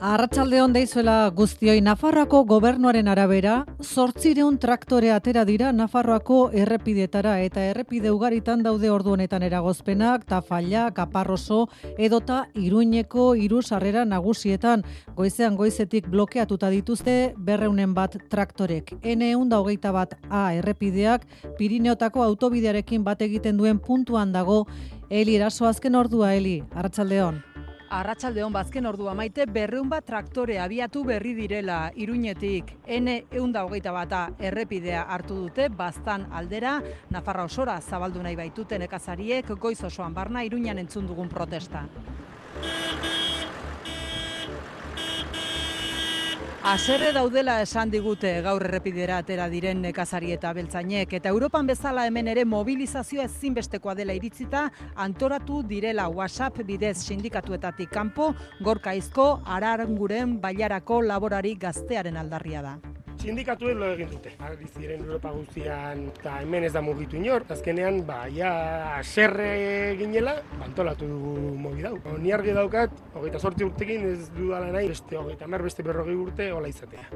Arratsalde on deizuela guztioi Nafarroako gobernuaren arabera, 800 traktore atera dira Nafarroako errepidetara eta errepide ugaritan daude ordu honetan eragozpenak, Tafalla, Kaparroso edota Iruñeko hiru sarrera nagusietan goizean goizetik blokeatuta dituzte berreunen bat traktorek. N121 bat A errepideak Pirineotako autobidearekin bat egiten duen puntuan dago Eli eraso azken ordua Eli, arratsaldeon. Arratsaldeon bazken ordua maite berreun bat traktore abiatu berri direla iruñetik N eunda hogeita bata errepidea hartu dute baztan aldera Nafarra osora zabaldu nahi baitute nekazariek goiz osoan barna iruñan entzun dugun protesta. Aserre daudela esan digute gaur errepidera atera diren nekazari eta beltzainek eta Europan bezala hemen ere mobilizazioa ezinbestekoa dela iritzita antoratu direla WhatsApp bidez sindikatuetatik kanpo gorkaizko araranguren bailarako laborari gaztearen aldarria da. Sindikatuek lo egin dute. Ari ziren Europa guztian eta hemen ez da mugitu inor. Azkenean, ba, ja, aserre ginela, bantolatu dugu mogi dau. Ni argi daukat, hogeita sortzi urtekin ez dudala nahi, beste hogeita mer, beste berrogei urte, hola izatea.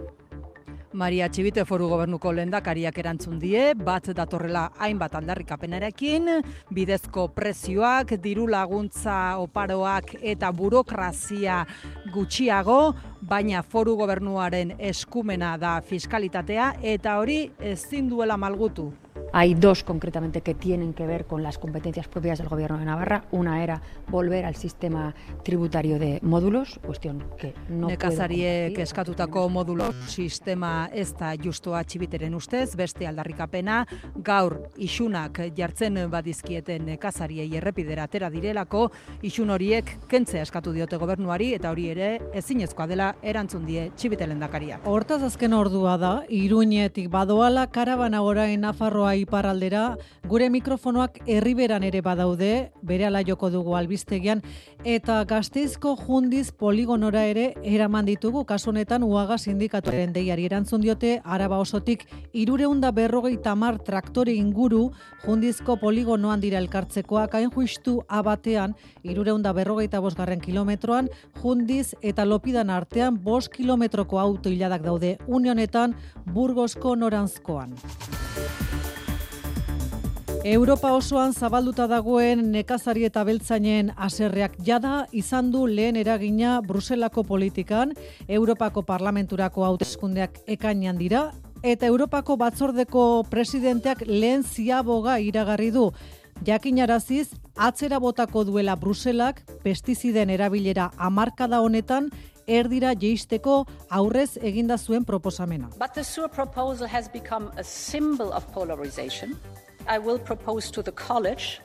Maria Txibite foru gobernuko lendakariak erantzun die, bat datorrela hainbat aldarrikapenarekin, bidezko prezioak, diru laguntza oparoak eta burokrazia gutxiago, baina foru gobernuaren eskumena da fiskalitatea eta hori ezin duela malgutu. Hay dos concretamente que tienen que ver con las competencias propias del Gobierno de Navarra. Una era volver al sistema tributario de módulos, cuestión que no Nekazariek eskatutako modulo sistema ez da justoa txibiteren ustez, beste aldarrikapena, gaur isunak jartzen badizkieten nekazariei errepidera atera direlako, isun horiek kentzea eskatu diote gobernuari eta hori ere ezinezkoa dela erantzun die txibitelen dakaria. Hortaz azken ordua da, iruñetik badoala karabana orain Nafarroa iparraldera, gure mikrofonoak herriberan ere badaude, bere joko dugu albistegian, eta gazteizko jundiz poligonora ere eraman ditugu, kasu honetan uaga sindikatuaren deiari erantzun diote, araba osotik irureunda berrogei tamar traktore inguru jundizko poligonoan dira elkartzekoak, hain juistu abatean, irureunda berrogeita bosgarren kilometroan, jundiz eta lopidan artean bost kilometroko auto hiladak daude, unionetan burgosko noranzkoan. Europa osoan zabalduta dagoen nekazari eta beltzainen aserreak jada izan du lehen eragina Bruselako politikan, Europako parlamenturako hauteskundeak ekainan dira, eta Europako batzordeko presidenteak lehen ziaboga iragarri du. Jakinaraziz, atzera botako duela Bruselak pestiziden erabilera hamarkada honetan erdira jeisteko aurrez eginda zuen proposamena. But the SURE proposal has become a symbol of polarization. I will propose to the college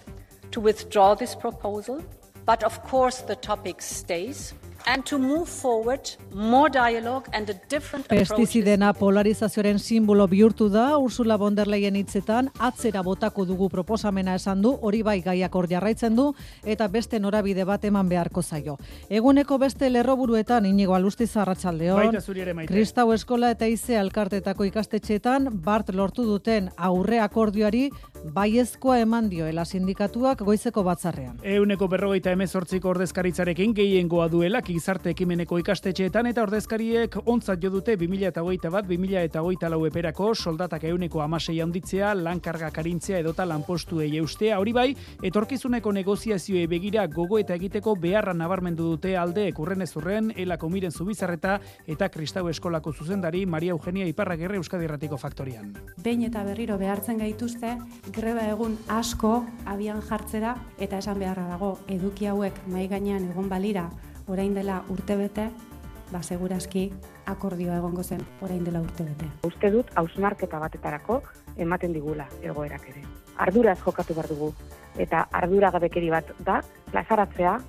to withdraw this proposal, but of course the topic stays and to move forward more dialogue and a different approach. Pestizidena polarizazioaren simbolo bihurtu da Ursula von der Leyen hitzetan atzera botako dugu proposamena esan du, hori bai gaiak hor jarraitzen du eta beste norabide bat eman beharko zaio. Eguneko beste lerroburuetan inigo alustiz arratsaldeon. Baita zuri ere maite. Kristau eskola eta ize alkartetako ikastetxeetan bart lortu duten aurre akordioari baiezkoa eman dioela sindikatuak goizeko batzarrean. Euneko berrogeita emezortziko ordezkaritzarekin gehiengoa duela gizarte ekimeneko ikastetxeetan eta ordezkariek ontzat jo dute 2008 bat 2008 lau eperako soldatak euneko amasei handitzea, lankarga karintzea edota lanpostuei eustea. Hori bai, etorkizuneko negoziazioe begira gogo eta egiteko beharra nabarmendu dute alde ekurren ezurren, elako miren zubizarreta eta kristau eskolako zuzendari Maria Eugenia Iparragirre Euskadi Erratiko Faktorian. behin eta berriro behartzen gaituzte, greba egun asko abian jartzera eta esan beharra dago eduki hauek mai gainean egon balira orain dela urtebete, ba segurazki akordioa egongo zen orain dela urtebete. uste dut hausnarketa batetarako ematen digula egoerak ere. Arduraz jokatu behar dugu. Eta ardura gabekeri bat da, plazaratzea,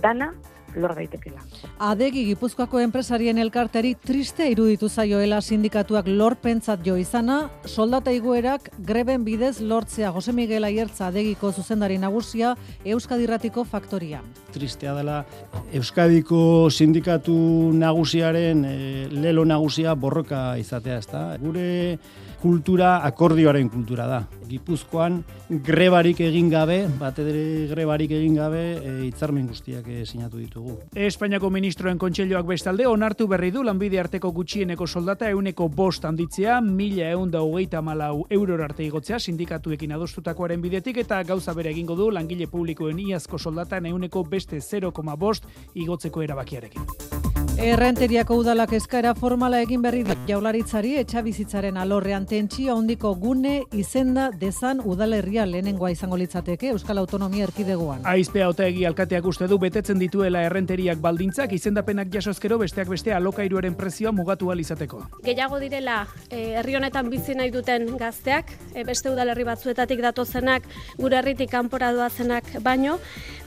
dana lor daitekela. Adegi Gipuzkoako enpresarien elkarteari triste iruditu zaioela sindikatuak lorpentzat jo izana, soldata igoerak greben bidez lortzea Jose Miguel Aiertza adegiko zuzendari nagusia Euskadirratiko faktoria. Tristea dela Euskadiko sindikatu nagusiaren e, lelo nagusia borroka izatea, ezta? Gure kultura akordioaren kultura da. Gipuzkoan grebarik egin gabe, bat ere grebarik egin gabe, e, hitzarmen guztiak e, sinatu ditugu. Espainiako ministroen kontseiloak bestalde onartu berri du lanbide arteko gutxieneko soldata euneko bost handitzea, mila eun da hogeita malau euror arte igotzea sindikatuekin adostutakoaren bidetik eta gauza bere egingo du langile publikoen iazko soldata euneko beste 0,5 bost igotzeko erabakiarekin. Errenteriako udalak eskaera formala egin berri du jaularitzari etxabizitzaren alorrean tentsio handiko gune izenda dezan udalerria lehenengoa izango litzateke Euskal Autonomia Erkidegoan. Aizpea Otegi alkateak uste du betetzen dituela errenteriak baldintzak izendapenak jasozkero besteak beste alokairuaren prezioa mugatu ahal izateko. Gehiago direla eh, herri honetan bizi nahi duten gazteak, eh, beste udalerri batzuetatik datozenak, gure herritik kanpora doazenak baino,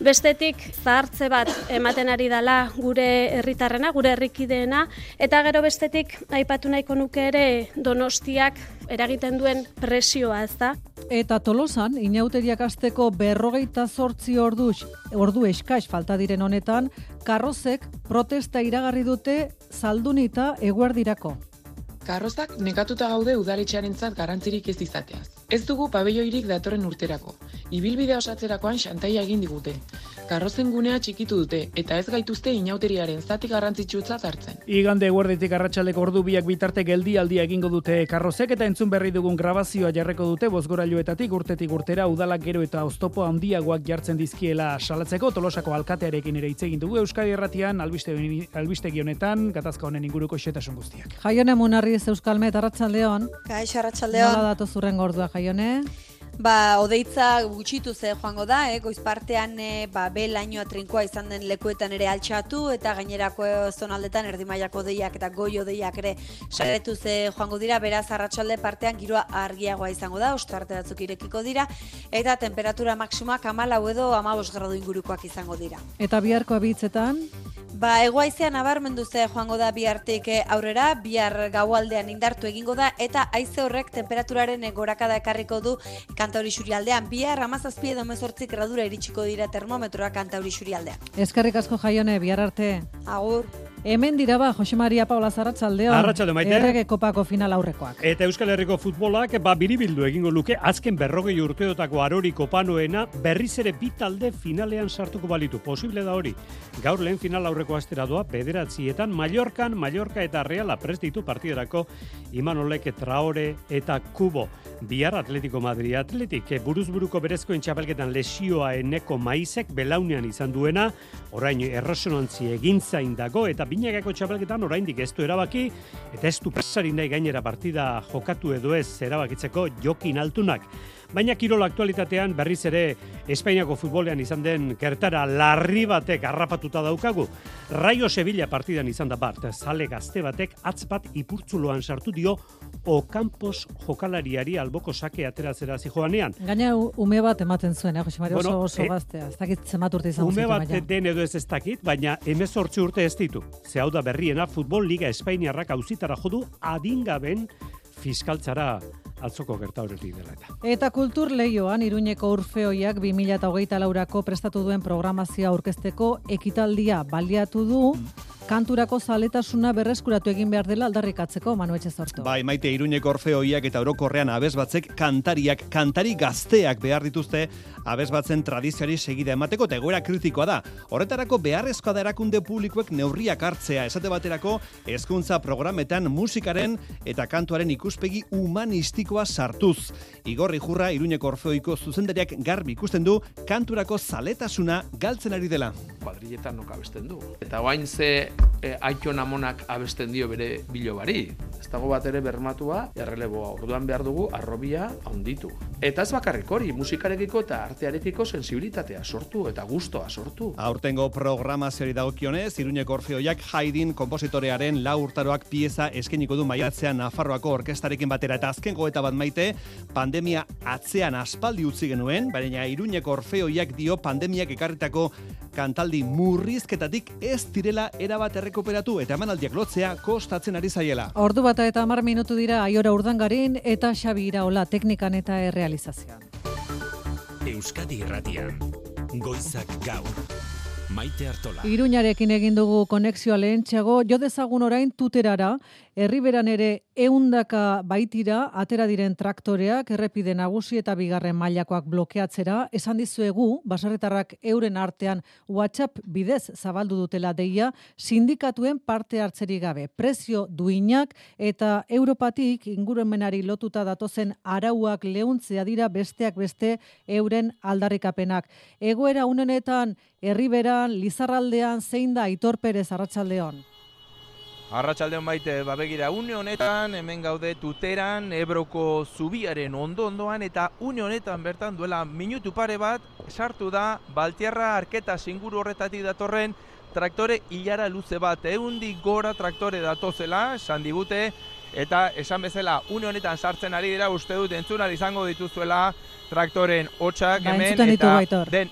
bestetik zahartze bat ematen ari dela gure herritarrena, gure herrikideena eta gero bestetik aipatu nahiko nuke ere Donostiak eragiten duen presioa, ez da? Eta Tolosan, inauteriak asteko berrogeita zortzi ordu, ordu eskais falta diren honetan, karrozek protesta iragarri dute zaldunita eguerdirako. Karrozak nekatuta gaude udaletxearentzat garantzirik ez izateaz. Ez dugu pabelloirik datorren urterako. Ibilbidea osatzerakoan xantaia egin digute. Karrozen gunea txikitu dute eta ez gaituzte inauteriaren zati garrantzitsutzat hartzen. Igande eguerditik arratsaleko ordu biak bitarte geldialdia egingo dute karrozek eta entzun berri dugun grabazioa jarreko dute bozgorailuetatik urtetik urtera udalak gero eta oztopo handiagoak jartzen dizkiela salatzeko tolosako alkatearekin ere hitz egin dugu Euskadi Erratian albiste albistegi honetan gatazka honen inguruko xetasun guztiak. Jaione Munarriz Euskalmet arratsaldeon. Kaixo arratsaldeon. Nola datu zurren gordua Jaione? Ba, odeitza gutxitu ze joango da, eh? goiz partean eh, ba, be lainoa trinkoa izan den lekuetan ere altxatu eta gainerako zonaldetan erdimaiako deiak eta goio deiak ere saretu ze joango dira, beraz arratsalde partean giroa argiagoa izango da, ostarte batzuk irekiko dira eta temperatura maksimoak amalau edo amabos gradu ingurukoak izango dira. Eta biharko abitzetan? Ba, egoaizea nabarmendu ze joango da bihartik eh, aurrera, bihar gaualdean indartu egingo da, eta haize horrek temperaturaren gorakada ekarriko du kantauri xurialdean. Bihar amazazpie edo mezortzik gradura iritsiko dira termometroa kantauri xurialdean. Eskerrik asko jaione, bihar arte. Agur. Hemen dira ba, Jose Maria Paula Zarratzaldeon. Arratxalde maite. Errege kopako final aurrekoak. Eta Euskal Herriko futbolak ba biribildu egingo luke azken berrogei urteotako arori kopanoena berriz ere bi talde finalean sartuko balitu. Posible da hori. Gaur lehen final aurreko astera doa bederatzietan Mallorcan, Mallorca eta Reala prest ditu partiderako Imanolek Traore eta Kubo. Bihar Atletico Madrid Atletik buruzburuko berezkoen txapelketan lesioa eneko maizek belaunean izan duena, orain erresonantzi egintzain dago eta binagako txapelketan oraindik ez du erabaki eta ez du presarin nahi gainera partida jokatu edo ez erabakitzeko jokin altunak. Baina kirol aktualitatean berriz ere Espainiako futbolean izan den kertara larri batek harrapatuta daukagu. Raio Sevilla partidan izan da bat, zale gazte batek atz bat ipurtzuloan sartu dio Ocampos jokalariari alboko sake ateratzera zijoanean. Gaina ume bat ematen zuen, eh, Jose Maria, oso, oso gaztea. Ez dakit zemat urte izan Ume bat den edo ez ez dakit, baina emezortzi urte ez ditu. Ze hau da berriena, Futbol Liga Espainiarrak auzitara jodu adingaben fiskaltzara atzoko gerta horretik dela eta. Eta kultur lehioan, Iruñeko urfeoiak 2008 laurako prestatu duen programazioa aurkezteko ekitaldia baliatu du, kanturako zaletasuna berreskuratu egin behar dela aldarrikatzeko Manu Etxezortu. Bai, maite Iruñeko orfeoiak eta orokorrean abez batzek kantariak, kantari gazteak behar dituzte abez batzen tradizioari segida emateko eta egoera kritikoa da. Horretarako beharrezkoa da erakunde publikoek neurriak hartzea, esate baterako hezkuntza programetan musikaren eta kantuaren ikuspegi humanistikoa sartuz. Igorri jurra Iruñeko orfeoiko zuzendariak garbi ikusten du kanturako zaletasuna galtzen ari dela. Kuadrilletan nok abesten du. Eta oain ze e, aiton amonak abesten dio bere bilobari. Ez dago bat ere bermatua, erreleboa. Orduan behar dugu arrobia handitu. Eta ez bakarrik hori, musikarekiko eta artearekiko sensibilitatea sortu eta gustoa sortu. Aurtengo programazioari dagokionez, Iruñeko Orfeoiak Haidin kompositorearen lau urtaroak pieza eskeniko du maiatzean Nafarroako orkestarekin batera eta azken goeta bat maite, pandemia atzean aspaldi utzi genuen, baina Iruñeko Orfeoiak dio pandemiak ekarritako kantaldi murrizketatik ez direla erabat errekuperatu eta emanaldiak lotzea kostatzen ari zaiela. Ordu bata eta hamar minutu dira Aiora Urdangarin eta Xabi Iraola teknikan eta errealizazioan. Euskadi Irratian. Goizak gaur. Maite Artola. Iruñarekin egin dugu konexioa lehentxeago, jo dezagun orain tuterara, herriberan ere eundaka baitira, atera diren traktoreak, errepide nagusi eta bigarren mailakoak blokeatzera, esan dizuegu, basarretarrak euren artean WhatsApp bidez zabaldu dutela deia, sindikatuen parte hartzeri gabe. Prezio duinak eta Europatik ingurumenari lotuta datozen arauak lehuntzea dira besteak beste euren aldarrikapenak. Egoera unenetan herriberan, Lizarraldean zein da Aitor Perez Arratsaldeon. Arratsaldeon baite, babegira, une honetan, hemen gaude tuteran, Ebroko zubiaren ondo-ondoan, eta une honetan bertan duela minutu pare bat, sartu da, Baltiarra arketa singuru horretatik datorren, traktore hilara luze bat, eundik gora traktore datozela, esan digute, eta esan bezala, une honetan sartzen ari dira, uste dut entzuna izango dituzuela traktoren hotxak Ba, hemen, eta den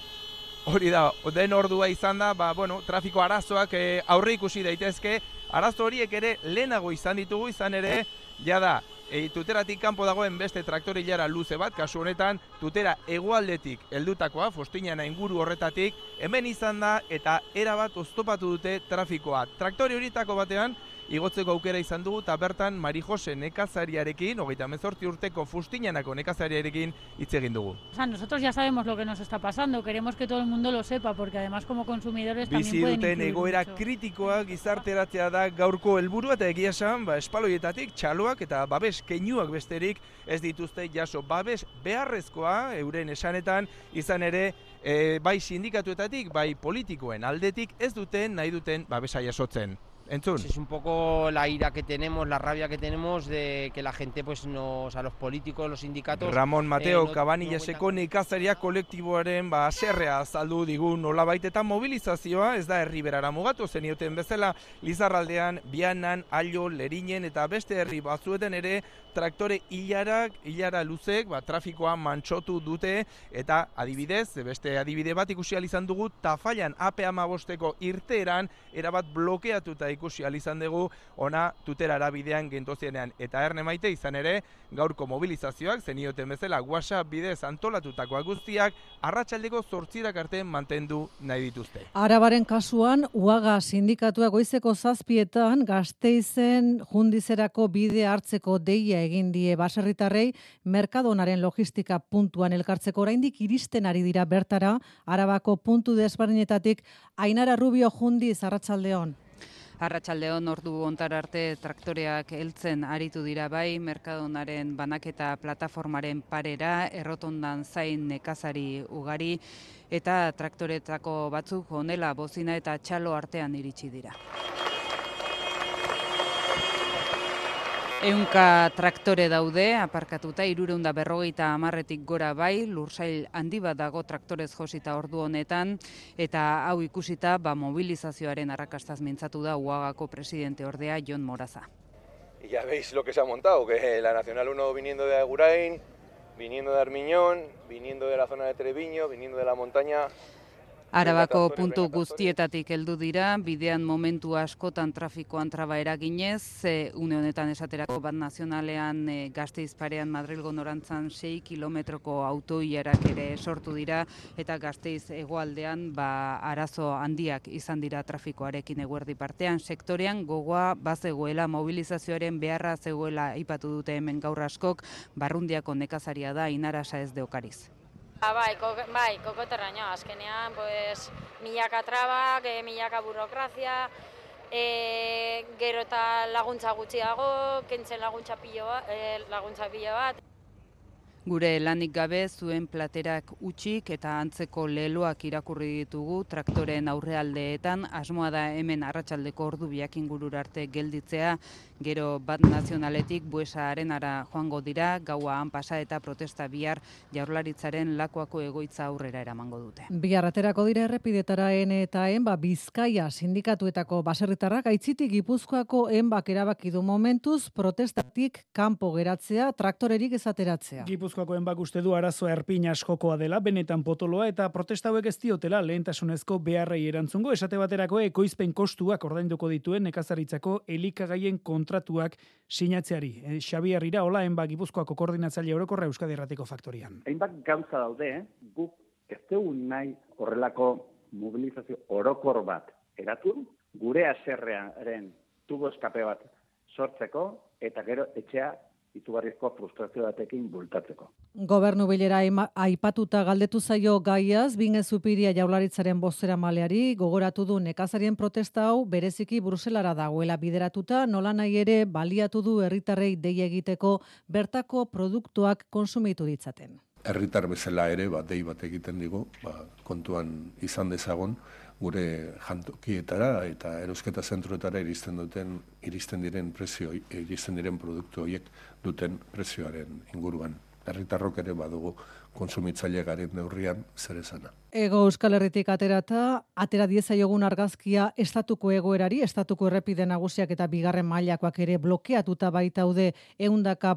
Hori da, den ordua izan da, ba, bueno, trafiko arazoak e, aurre ikusi daitezke, arazo horiek ere lehenago izan ditugu, izan ere, jada, e, tuteratik kanpo dagoen beste traktore hilara luze bat, kasu honetan, tutera hegoaldetik heldutakoa, Fostinana inguru horretatik, hemen izan da, eta erabat oztopatu dute trafikoa. Traktore horietako batean, igotzeko aukera izan dugu, eta bertan Mari Jose nekazariarekin, hogeita mezortzi urteko Fustinanako nekazariarekin hitz egin dugu. O sea, nosotros ya sabemos lo que nos está pasando, queremos que todo el mundo lo sepa, porque además como consumidores Bizi también pueden duten egoera mucho. kritikoa gizarteratzea da gaurko helburua eta egia esan, ba, espaloietatik txaloak eta babes keinuak besterik ez dituzte jaso babes beharrezkoa euren esanetan izan ere e, bai sindikatuetatik, bai politikoen aldetik ez duten nahi duten babesa jasotzen. Entzun. Es un poco la ira que tenemos, la rabia que tenemos de que la gente, pues, nos, a los políticos, los sindicatos... Ramon Mateo eh, eh, no- Cabanilleseko nekazaria kolektiboaren ba haserrea azaldu digu nolabait eta mobilizazioa ez da herriberara mugatu zenioten bezala Lizarraldean, Bianan, Allo, Lerinen eta beste herri batzuetan ere traktore hilarak, hilara luzek, ba, trafikoa mantxotu dute eta adibidez, beste adibide bat ikusi izan dugu, tafailan AP15ko irteeran erabat blokeatuta ikusi izan dugu ona tuterara bidean gentozienean eta erne maite izan ere gaurko mobilizazioak zenioten bezala WhatsApp bidez antolatutakoak guztiak arratsaldeko zortzirak arte mantendu nahi dituzte. Arabaren kasuan, UAGA sindikatua goizeko zazpietan gazteizen jundizerako bide hartzeko deia egin die baserritarrei Merkadonaren logistika puntuan elkartzeko oraindik iristen ari dira bertara Arabako puntu desberdinetatik Ainara Rubio jundiz arratsaldeon. Arratsaldeon ordu ontar arte traktoreak heltzen aritu dira bai Merkadonaren banaketa plataformaren parera errotondan zain nekazari ugari eta traktoretako batzuk honela bozina eta txalo artean iritsi dira. Eunka traktore daude, aparkatuta, irureunda berrogeita amarretik gora bai, lursail handi bat dago traktorez josita ordu honetan, eta hau ikusita, ba, mobilizazioaren arrakastaz mintzatu da Uagako presidente ordea Jon Moraza. Y ya veis lo que se ha montado, que la Nacional 1 viniendo de Agurain, viniendo de Armiñón, viniendo de la zona de Treviño, viniendo de la montaña. Arabako puntu guztietatik heldu dira, bidean momentu askotan trafikoan traba eraginez, e, une honetan esaterako bat nazionalean e, gazteiz parean Madrilgo norantzan 6 kilometroko autoiarak ere sortu dira, eta gazteiz hegoaldean ba, arazo handiak izan dira trafikoarekin eguerdi partean, sektorean gogoa bazegoela mobilizazioaren beharra zegoela aipatu dute hemen gaur askok, barrundiako nekazaria da inarasa ez deokariz. Ba, bai, koko, bai, kokoterraino, azkenean, pues, milaka trabak, e, milaka burokrazia, e, gero eta laguntza gutxiago, kentzen laguntza pilo bat, e, laguntza pilo bat. Gure lanik gabe zuen platerak utxik eta antzeko leloak irakurri ditugu traktoren aurrealdeetan asmoa da hemen arratsaldeko ordu biak ingurura arte gelditzea gero bat nazionaletik buesa arenara joango dira gaua han pasa eta protesta bihar jaurlaritzaren lakoako egoitza aurrera eramango dute. Bihar aterako dira errepidetara en eta en, ba, Bizkaia sindikatuetako baserritarrak aitzitik Gipuzkoako enbak erabaki du momentuz protestatik kanpo geratzea traktorerik ezateratzea. Gipuzkoako Gipuzkoakoen bak uste du arazo erpin askokoa dela, benetan potoloa eta protesta hauek ez diotela lehentasunezko beharrei erantzungo, esate baterako ekoizpen kostuak ordainduko dituen nekazaritzako elikagaien kontratuak sinatzeari. E, Xabier Ira, hola, enba Gipuzkoako koordinatzaile orokorra Euskadi Erratiko Faktorian. Hainbat gauza daude, eh? guk ez dugu nahi horrelako mobilizazio orokor bat eratu, gure aserrearen tubo eskape bat sortzeko, eta gero etxea izugarrizko frustrazio batekin bultatzeko. Gobernu bilera aipatuta galdetu zaio gaiaz, binge zupiria jaularitzaren bozera maleari, gogoratu du nekazarien protesta hau bereziki Bruselara dagoela bideratuta, nola nahi ere baliatu du herritarrei dei egiteko bertako produktuak konsumitu ditzaten. Herritar bezala ere, ba, dei bat egiten digu, ba, kontuan izan dezagon, gure jantokietara eta erosketa zentroetara iristen duten iristen diren prezio iristen diren produktu horiek duten prezioaren inguruan herritarrok ere badugu konsumitzaile garen neurrian zer esana. Ego Euskal Herritik aterata, atera diezaiogun argazkia estatuko egoerari, estatuko errepide nagusiak eta bigarren mailakoak ere blokeatuta baitaude eundaka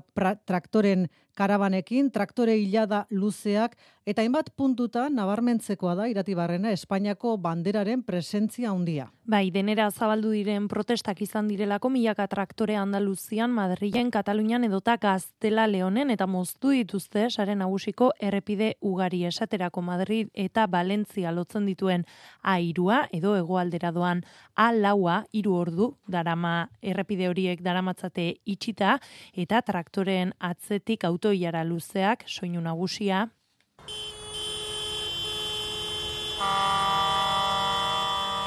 traktoren karabanekin, traktore hilada luzeak, eta hainbat puntuta nabarmentzekoa da iratibarrena Espainiako banderaren presentzia handia. Bai, denera zabaldu diren protestak izan direlako milaka traktore Andaluzian, Madrilen, Katalunian edota Gaztela Leonen eta moztu dituzte saren nagusiko errepide ugari esaterako Madrid eta eta Valentzia lotzen dituen A3 edo hegoaldera doan A4 hiru ordu darama errepide horiek daramatzate itxita eta traktoren atzetik autoiara luzeak soinu nagusia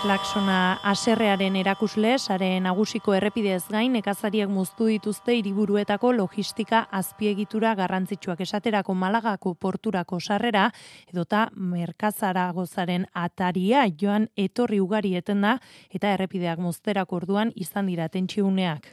klaksona aserrearen erakusle, sare nagusiko errepidez gain, nekazariak muztu dituzte hiriburuetako logistika azpiegitura garrantzitsuak esaterako malagako porturako sarrera, edota merkazara gozaren ataria joan etorri ugari etenda eta errepideak muzterako orduan izan dira tentsiuneak.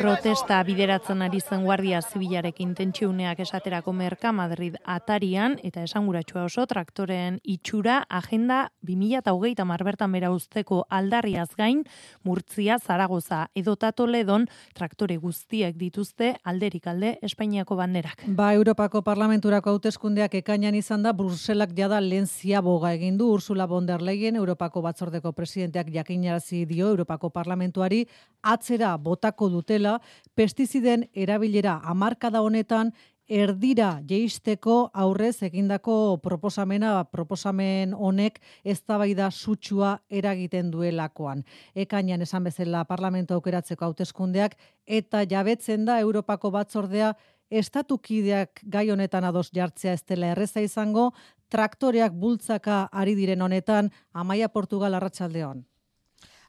Protesta bideratzen ari zen guardia zibilarekin tentsiuneak esaterako merka Madrid atarian eta esanguratsua oso traktoren itxura agenda 2008 marbertan bera usteko aldarriaz gain Murtzia, Zaragoza edo Toledon traktore guztiek dituzte alderik alde Espainiako banderak. Ba, Europako Parlamenturako hauteskundeak ekainan izan da Bruselak jada lehen ziaboga egin du Ursula von der Leyen Europako batzor batzordeko presidenteak jakinarazi dio Europako Parlamentuari atzera botako dutela pestiziden erabilera hamarkada honetan erdira jeisteko aurrez egindako proposamena proposamen honek eztabaida sutsua eragiten duelakoan. Ekainan esan bezala parlamento aukeratzeko hauteskundeak eta jabetzen da Europako batzordea estatukideak gai honetan ados jartzea ez dela erreza izango, traktoreak bultzaka ari diren honetan, Amaia Portugal arratsaldeon.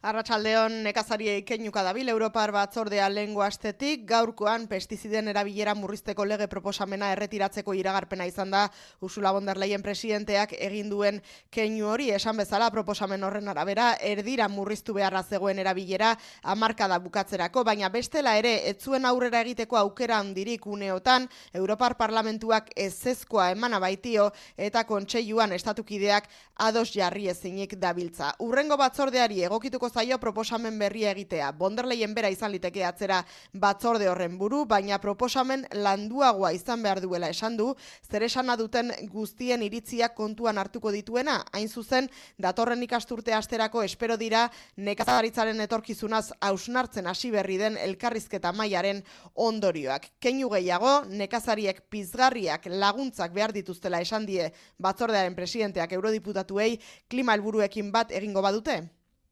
Arratsaldeon nekazarie keinuka dabil Europar batzordea lengo astetik. Gaurkoan pestiziden erabilera murrizteko lege proposamena erretiratzeko iragarpena izan da. Ursula von der Leyen presidenteak egin duen keinu hori esan bezala proposamen horren arabera erdira murriztu beharra zegoen erabilera hamarkada bukatzerako baina bestela ere ez zuen aurrera egiteko aukera handirik uneotan. Europar parlamentuak ezezkoa emana baitio eta kontseiluan estatukideak ados jarri ezinik dabiltza. Urrengo batzordeari egokituko zaio proposamen berria egitea. Bonderleien bera izan liteke atzera batzorde horren buru, baina proposamen landuagoa izan behar duela esan du, zer esana duten guztien iritzia kontuan hartuko dituena, hain zuzen, datorren ikasturte asterako espero dira nekazaritzaren etorkizunaz hausnartzen hasi berri den elkarrizketa mailaren ondorioak. Keinu gehiago, nekazariek pizgarriak laguntzak behar dituztela esan die batzordearen presidenteak eurodiputatuei klima helburuekin bat egingo badute?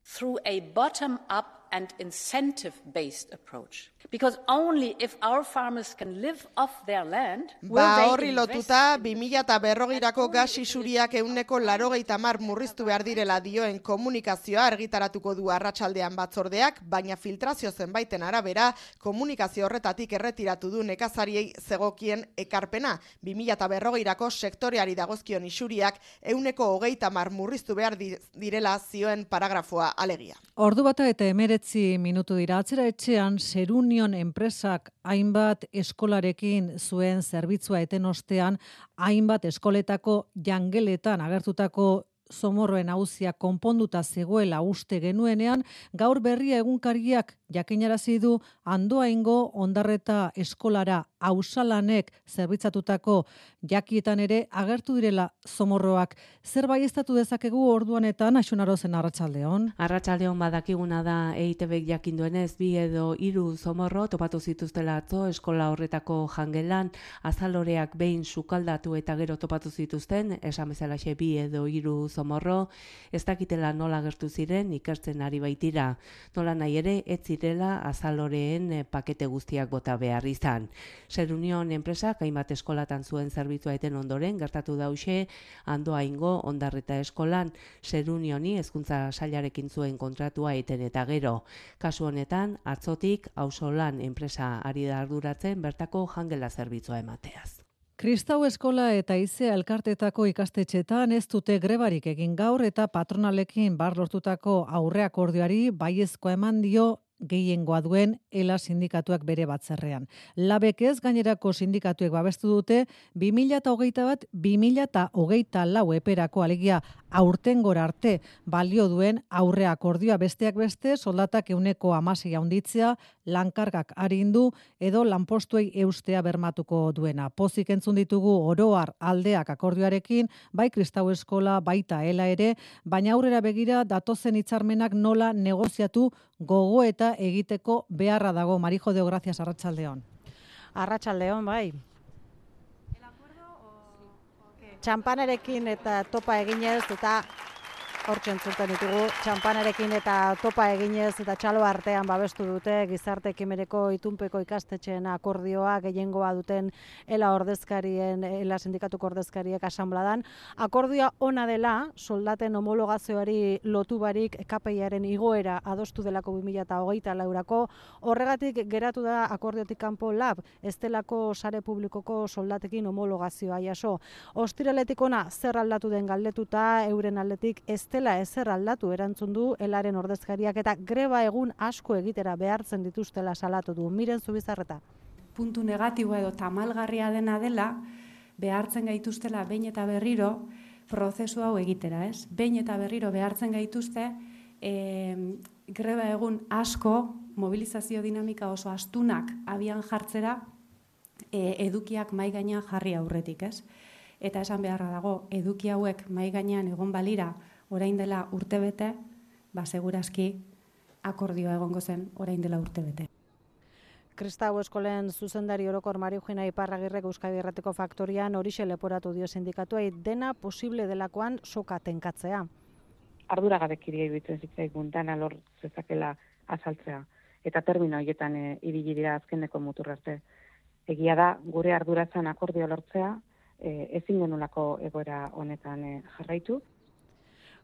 Through a bottom up and incentive based approach. Because only if our farmers can live off their land, ba horri lotuta, 2000 eta berrogirako gas isuriak euneko larogeita mar murriztu behar direla dioen komunikazioa argitaratuko du arratsaldean batzordeak, baina filtrazio zenbaiten arabera, komunikazio horretatik erretiratu du nekazariei zegokien ekarpena. 2000 eta berrogirako sektoreari dagozkion isuriak euneko hogeita mar murriztu behar direla zioen paragrafoa alegia. Ordu bata eta emeretzi minutu dira. Atzera etxean, Serunion enpresak hainbat eskolarekin zuen zerbitzua eten ostean, hainbat eskoletako jangeletan agertutako somorroen hauzia konponduta zegoela uste genuenean, gaur berria egunkariak jakinarazi du andoaingo ondarreta eskolara ausalanek zerbitzatutako jakietan ere agertu direla somorroak. Zer bai estatu dezakegu orduanetan asunarozen arratsaldeon? Arratsaldeon badakiguna da EITB jakin duenez bi edo hiru somorro topatu zituztela atzo eskola horretako jangelan azaloreak behin sukaldatu eta gero topatu zituzten esan bezalaxe bi edo hiru somorro ez dakitela nola gertu ziren ikertzen ari baitira. Nola nahi ere ez zirela azaloreen eh, pakete guztiak bota behar izan. Zer Union enpresak hainbat eskolatan zuen zerbitzua eten ondoren gertatu dause andoa ingo ondarreta eskolan Zer Unioni hezkuntza sailarekin zuen kontratua eten eta gero. Kasu honetan atzotik auzolan enpresa ari da arduratzen bertako jangela zerbitzua emateaz. Kristau eskola eta ize elkartetako ikastetxetan ez dute grebarik egin gaur eta patronalekin bar lortutako aurreak ordioari baiezko eman dio gehiengoa duen ela sindikatuak bere batzerrean. Labek ez gainerako sindikatuek babestu dute 2008 bat 2008 lau eperako alegia aurten gora arte balio duen aurre akordioa besteak beste soldatak euneko amasei handitzea lankargak arindu edo lanpostuei eustea bermatuko duena. Pozik entzun ditugu oroar aldeak akordioarekin, bai kristau eskola, baita ela ere, baina aurrera begira datozen hitzarmenak nola negoziatu gogo eta egiteko beharra dago. Marijo de Gracias Arratsaldeon. Arratsaldeon bai. Txampanarekin eta topa eginez eta hortzen entzuten ditugu txampanarekin eta topa eginez eta txalo artean babestu dute gizarte ekimeneko itunpeko ikastetxeen akordioa gehiengoa duten ela ordezkarien ela sindikatuko ordezkariek asanbladan. Akordioa ona dela soldaten homologazioari lotu barik KPIaren igoera adostu delako 2024 laurako. Horregatik geratu da akordiotik kanpo lab estelako sare publikoko soldatekin homologazioa jaso. Ostiraletik ona zer aldatu den galdetuta euren aldetik este dela ezer aldatu erantzun du elaren ordezkariak eta greba egun asko egitera behartzen dituztela salatu du. Miren zubizarreta. Puntu negatiboa edo tamalgarria dena dela, behartzen gaituztela behin eta berriro prozesu hau egitera, ez? Behin eta berriro behartzen gaituzte e, greba egun asko mobilizazio dinamika oso astunak abian jartzera e, edukiak mai gainean jarri aurretik, ez? Eta esan beharra dago, eduki hauek mai gainean egon balira orain dela urtebete, ba segurazki akordioa egongo zen orain dela urtebete. Kristau eskolen zuzendari orokor Mariujina Iparragirrek Euskadi Errateko Faktorian horixe leporatu dio sindikatuai dena posible delakoan soka tenkatzea. Ardura gabekiria iruditzen zitzaigun dana lor zezakela azaltzea. Eta termino horietan e, ibili dira azkeneko mutur arte. Egia da, gure arduratzen akordio lortzea, e, ezin genulako egoera honetan e, jarraitu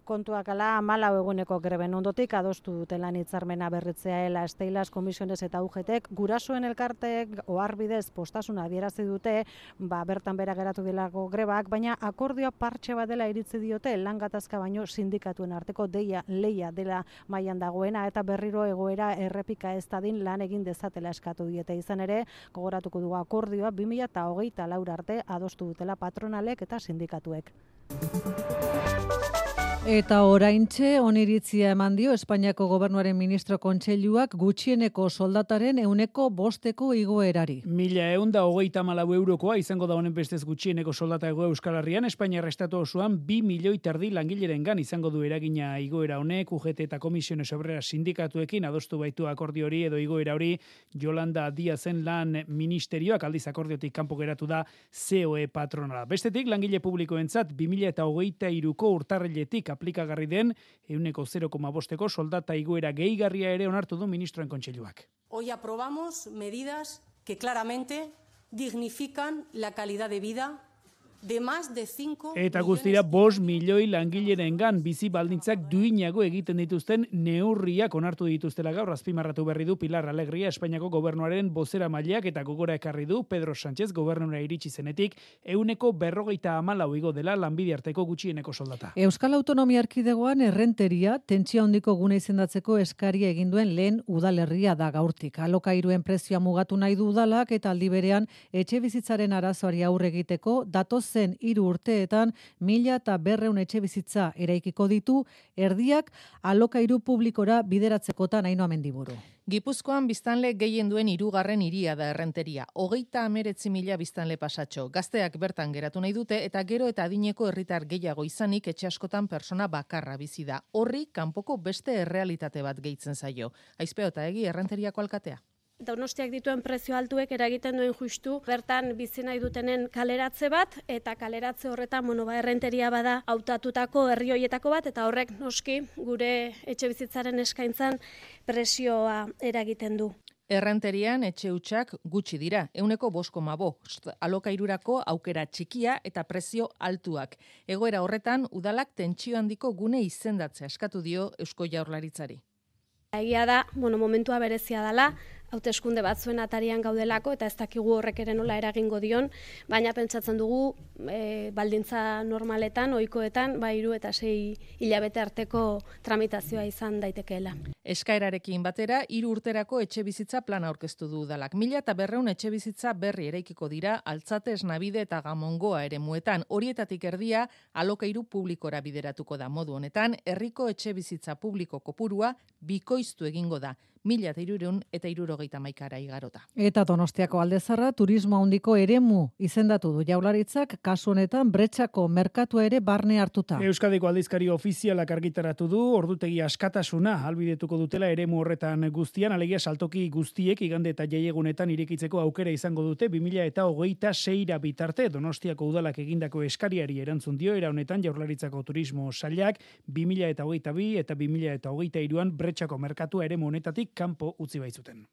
kontuak ala malau eguneko greben ondotik adostu dute lan hitzarmena berritzea ela. Esteilas komisiones eta ugetek gurasoen elkarteek oharbidez postasuna adierazi dute. Ba bertan bera geratu dilako grebak baina akordioa partxe bat dela iritzi diote lan gatazka baino sindikatuen arteko deia leia dela mailan dagoena eta berriro egoera errepika ez dadin lan egin dezatela eskatu diete. Izan ere gogoratuko dugu akordioa 2024 arte adostu dutela patronalek eta sindikatuek Eta oraintxe oniritzia eman dio Espainiako gobernuaren ministro kontseiluak gutxieneko soldataren euneko bosteko igoerari. Mila eunda hogeita malau eurokoa izango da honen bestez gutxieneko soldata ego Euskal Herrian, Espainia restatu osoan bi milioi terdi langileren gan izango du eragina igoera honek, UGT eta Komisiones Obrera sindikatuekin adostu baitu akordi hori edo igoera hori Jolanda Diazen lan ministerioak aldiz akordiotik kanpo geratu da COE patronala. Bestetik langile publikoentzat 2000 eta hogeita iruko urtarriletik aplikagarri den euneko 0,bosteko soldata iguera gehigarria ere onartu du ministroen kontseiluak. Hoy aprobamos medidas que claramente dignifican la calidad de vida de más de 5 Eta guztira bos milioi langileren gan bizi baldintzak duinago egiten dituzten neurriak onartu dituztela gaur azpimarratu berri du Pilar Alegria Espainiako gobernuaren bozera maileak eta gogora ekarri du Pedro Sánchez gobernura iritsi zenetik euneko berrogeita amalau igo dela lanbide arteko gutxieneko soldata. Euskal Autonomia Erkidegoan errenteria tentzia hondiko gune izendatzeko eskaria egin duen lehen udalerria da gaurtik. Alokairuen prezioa mugatu nahi du udalak eta aldi berean etxe bizitzaren arazoari aurre egiteko datoz datozen hiru urteetan mila eta berreun etxe bizitza eraikiko ditu, erdiak alokairu publikora bideratzekotan haino amendiburu. Gipuzkoan biztanle gehien duen hirugarren hiria da errenteria. Hogeita ameretzi mila biztanle pasatxo. Gazteak bertan geratu nahi dute eta gero eta adineko herritar gehiago izanik etxe askotan persona bakarra bizi da. Horri kanpoko beste errealitate bat gehitzen zaio. Aizpeo eta egi errenteriako alkatea. Donostiak dituen prezio altuek eragiten duen justu bertan bizi nahi dutenen kaleratze bat eta kaleratze horretan mono ba errenteria bada hautatutako herri hoietako bat eta horrek noski gure etxe bizitzaren eskaintzan presioa eragiten du. Errenterian etxe hutsak gutxi dira, euneko bosko mabo, alokairurako aukera txikia eta prezio altuak. Egoera horretan, udalak tentsio handiko gune izendatze askatu dio Eusko Jaurlaritzari. Egia da, bueno, momentua berezia dela, hauteskunde batzuen atarian gaudelako eta ez dakigu horrek ere nola eragingo dion, baina pentsatzen dugu e, baldintza normaletan, ohikoetan, ba hiru eta sei hilabete arteko tramitazioa izan daitekeela. Eskaerarekin batera, hiru urterako etxe bizitza plana aurkeztu du udalak. Mila eta berreun etxe bizitza berri eraikiko dira, altzate esnabide eta gamongoa ere muetan. Horietatik erdia, alokairu publikora bideratuko da modu honetan, herriko etxe bizitza publiko kopurua bikoiztu egingo da mila eta irureun eta irurogeita maikara igarota. Eta donostiako aldezarra turismo handiko eremu izendatu du jaularitzak kasu honetan bretxako merkatua ere barne hartuta. Euskadiko aldizkari ofizialak argitaratu du ordutegi askatasuna albidetuko dutela eremu horretan guztian, alegia saltoki guztiek igande eta jaiegunetan irekitzeko aukera izango dute 2000 eta hogeita seira bitarte donostiako udalak egindako eskariari erantzun dio era honetan jaularitzako turismo sailak 2000 eta hogeita bi eta 2000 eta hogeita iruan bretxako merkatua ere monetatik kanpo utzi baitzuten.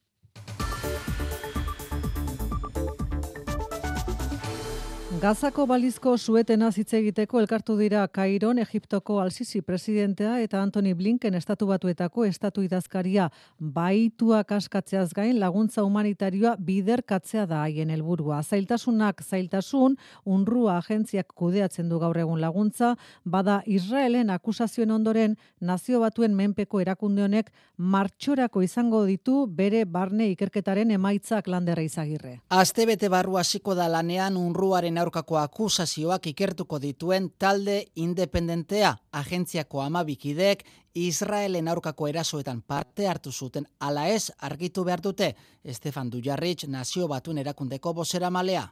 Gazako balizko suetena hitz egiteko elkartu dira Kairon Egiptoko Al-Sisi presidentea eta Anthony Blinken estatu batuetako estatu idazkaria baituak askatzeaz gain laguntza humanitarioa biderkatzea da haien helburua. Zailtasunak zailtasun, unrua agentziak kudeatzen du gaur egun laguntza, bada Israelen akusazioen ondoren nazio batuen menpeko erakunde honek martxorako izango ditu bere barne ikerketaren emaitzak landerra izagirre. Astebete barru hasiko da lanean unruaren aurkako akusazioak ikertuko dituen talde independentea agentziako amabikidek Israelen aurkako erasoetan parte hartu zuten ala ez argitu behar dute Estefan Dujarrich nazio batun erakundeko bosera malea.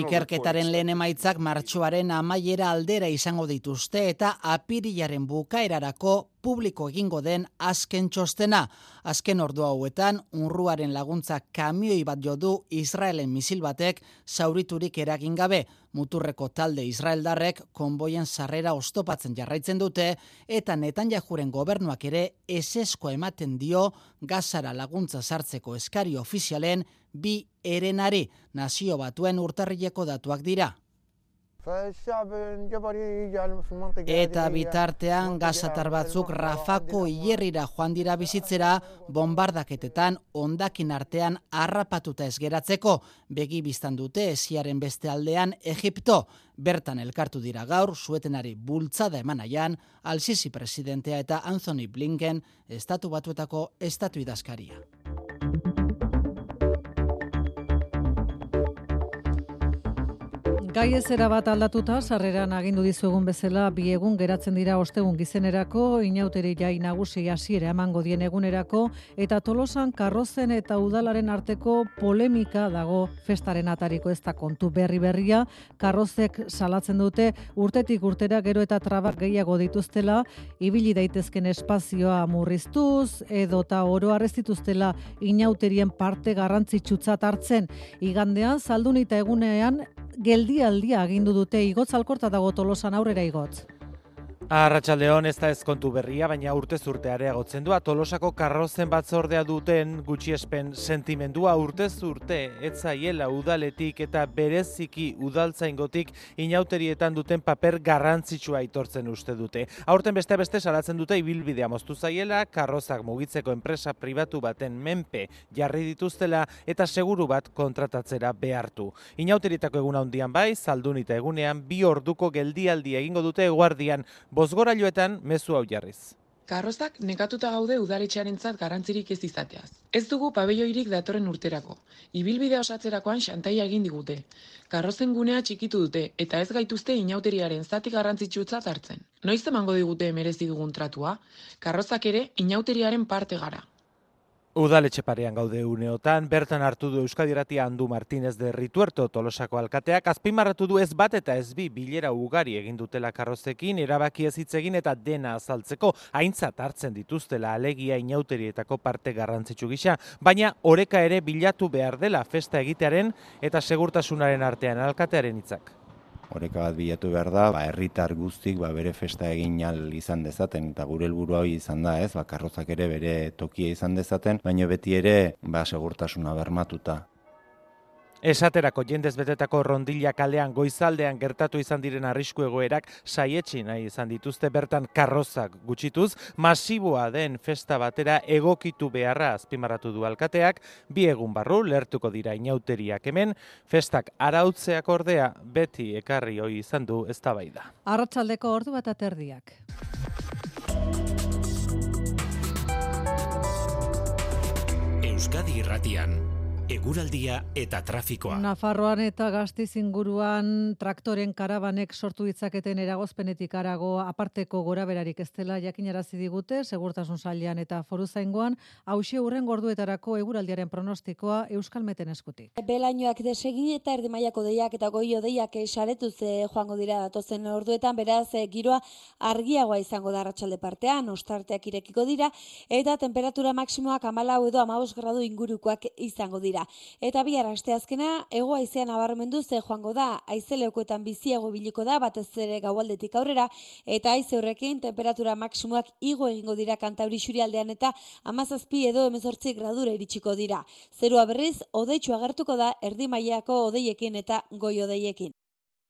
Ikerketaren lehen emaitzak martxoaren amaiera aldera izango dituzte eta apirilaren bukaerarako publiko egingo den azken txostena. Azken ordu hauetan, unruaren laguntza kamioi bat jo du Israelen misil batek zauriturik eragin gabe. Muturreko talde Israeldarrek konboien sarrera ostopatzen jarraitzen dute eta netan jajuren gobernuak ere esesko ematen dio gazara laguntza sartzeko eskari ofizialen bi erenari nazio batuen urtarrileko datuak dira. Eta bitartean gazatar batzuk Rafako hierrira joan dira bizitzera bombardaketetan ondakin artean harrapatuta ez geratzeko begi biztan dute esiaren beste aldean Egipto. Bertan elkartu dira gaur suetenari bultzada emanaian Al-Sisi presidentea eta Anthony Blinken estatu batuetako estatu idazkaria. Gai ezera bat aldatuta, sarreran agindu dizuegun bezala, bi egun geratzen dira ostegun gizenerako, inauteri jai nagusi hasiera emango dien egunerako, eta tolosan karrozen eta udalaren arteko polemika dago festaren atariko. Ez da kontu berri berria, karrozek salatzen dute urtetik urtera gero eta trabak gehiago dituztela, ibili daitezken espazioa murriztuz, edo eta oro arrezituztela inauterien parte garrantzitsutzat hartzen, igandean, saldunita egunean, geldialdia agindu dute igotz alkorta dago tolosan aurrera igotz. Arratxaldeon ez da ezkontu berria, baina urte zurte areagotzen du, tolosako karrozen batzordea duten gutxiespen sentimendua urte zurte, etzaiela udaletik eta bereziki udaltzaingotik inauterietan duten paper garrantzitsua aitortzen uste dute. Aurten beste beste salatzen dute ibilbidea moztu zaiela, karrozak mugitzeko enpresa pribatu baten menpe jarri dituztela eta seguru bat kontratatzera behartu. Inauterietako egun handian bai, zaldunita egunean, bi orduko geldialdi egingo dute eguardian, Bozgorailuetan mezu hau jarriz. Karrozak nekatuta gaude udaletxearentzat garantzirik ez izateaz. Ez dugu pabelloirik datorren urterako. Ibilbide osatzerakoan xantaia egin digute. Karrozen gunea txikitu dute eta ez gaituzte inauteriaren zati garrantzitsutzat hartzen. Noiz emango digute merezi dugun tratua? Karrozak ere inauteriaren parte gara. Udaletxe parean gaude uneotan, bertan hartu du Euskadi Andu Martínez de Rituerto Tolosako alkateak, azpimarratu du ez bat eta ez bi bilera ugari egin dutela karrozekin, erabaki ez hitz egin eta dena azaltzeko, aintzat hartzen dituztela alegia inauterietako parte garrantzitsu gisa, baina oreka ere bilatu behar dela festa egitearen eta segurtasunaren artean alkatearen hitzak oreka bat bilatu behar da, ba, herritar guztik ba, bere festa egin al izan dezaten, eta gure helburu hori izan da, ez, ba, karrozak ere bere tokia izan dezaten, baina beti ere, ba, segurtasuna bermatuta. Esaterako jendez betetako rondilla kalean goizaldean gertatu izan diren arrisku egoerak saietsi nahi izan dituzte bertan karrozak gutxituz, masiboa den festa batera egokitu beharra azpimarratu du alkateak, bi egun barru lertuko dira inauteriak hemen, festak arautzeak ordea beti ekarri hoi izan du eztabaida. Arratsaldeko ordu bat aterdiak. Euskadi Irratian eguraldia eta trafikoa. Nafarroan eta gaztiz inguruan traktoren karabanek sortu ditzaketen eragozpenetik arago aparteko gora berarik ez dela jakinarazi digute, segurtasun salian eta foru zaingoan, hausia urren gorduetarako eguraldiaren pronostikoa Euskal Meten eskutik. Belainoak desegin eta erdimaiako deiak eta goio deiak esaretuz joango dira datozen orduetan, beraz eh, giroa argiagoa izango da ratxalde partean, ostarteak irekiko dira, eta temperatura maksimoak amalau edo amabos gradu ingurukoak izango dira. Eta bi aste azkena, ego aizean abarmendu ze joango da, aizeleukoetan biziago biliko da, batez ere gaualdetik aurrera, eta aize horrekin temperatura maksimuak igo egingo dira kantauri aldean eta amazazpi edo emezortzi gradura iritsiko dira. Zerua berriz, odeitxu agertuko da, erdi maiako odeiekin eta goi odeiekin.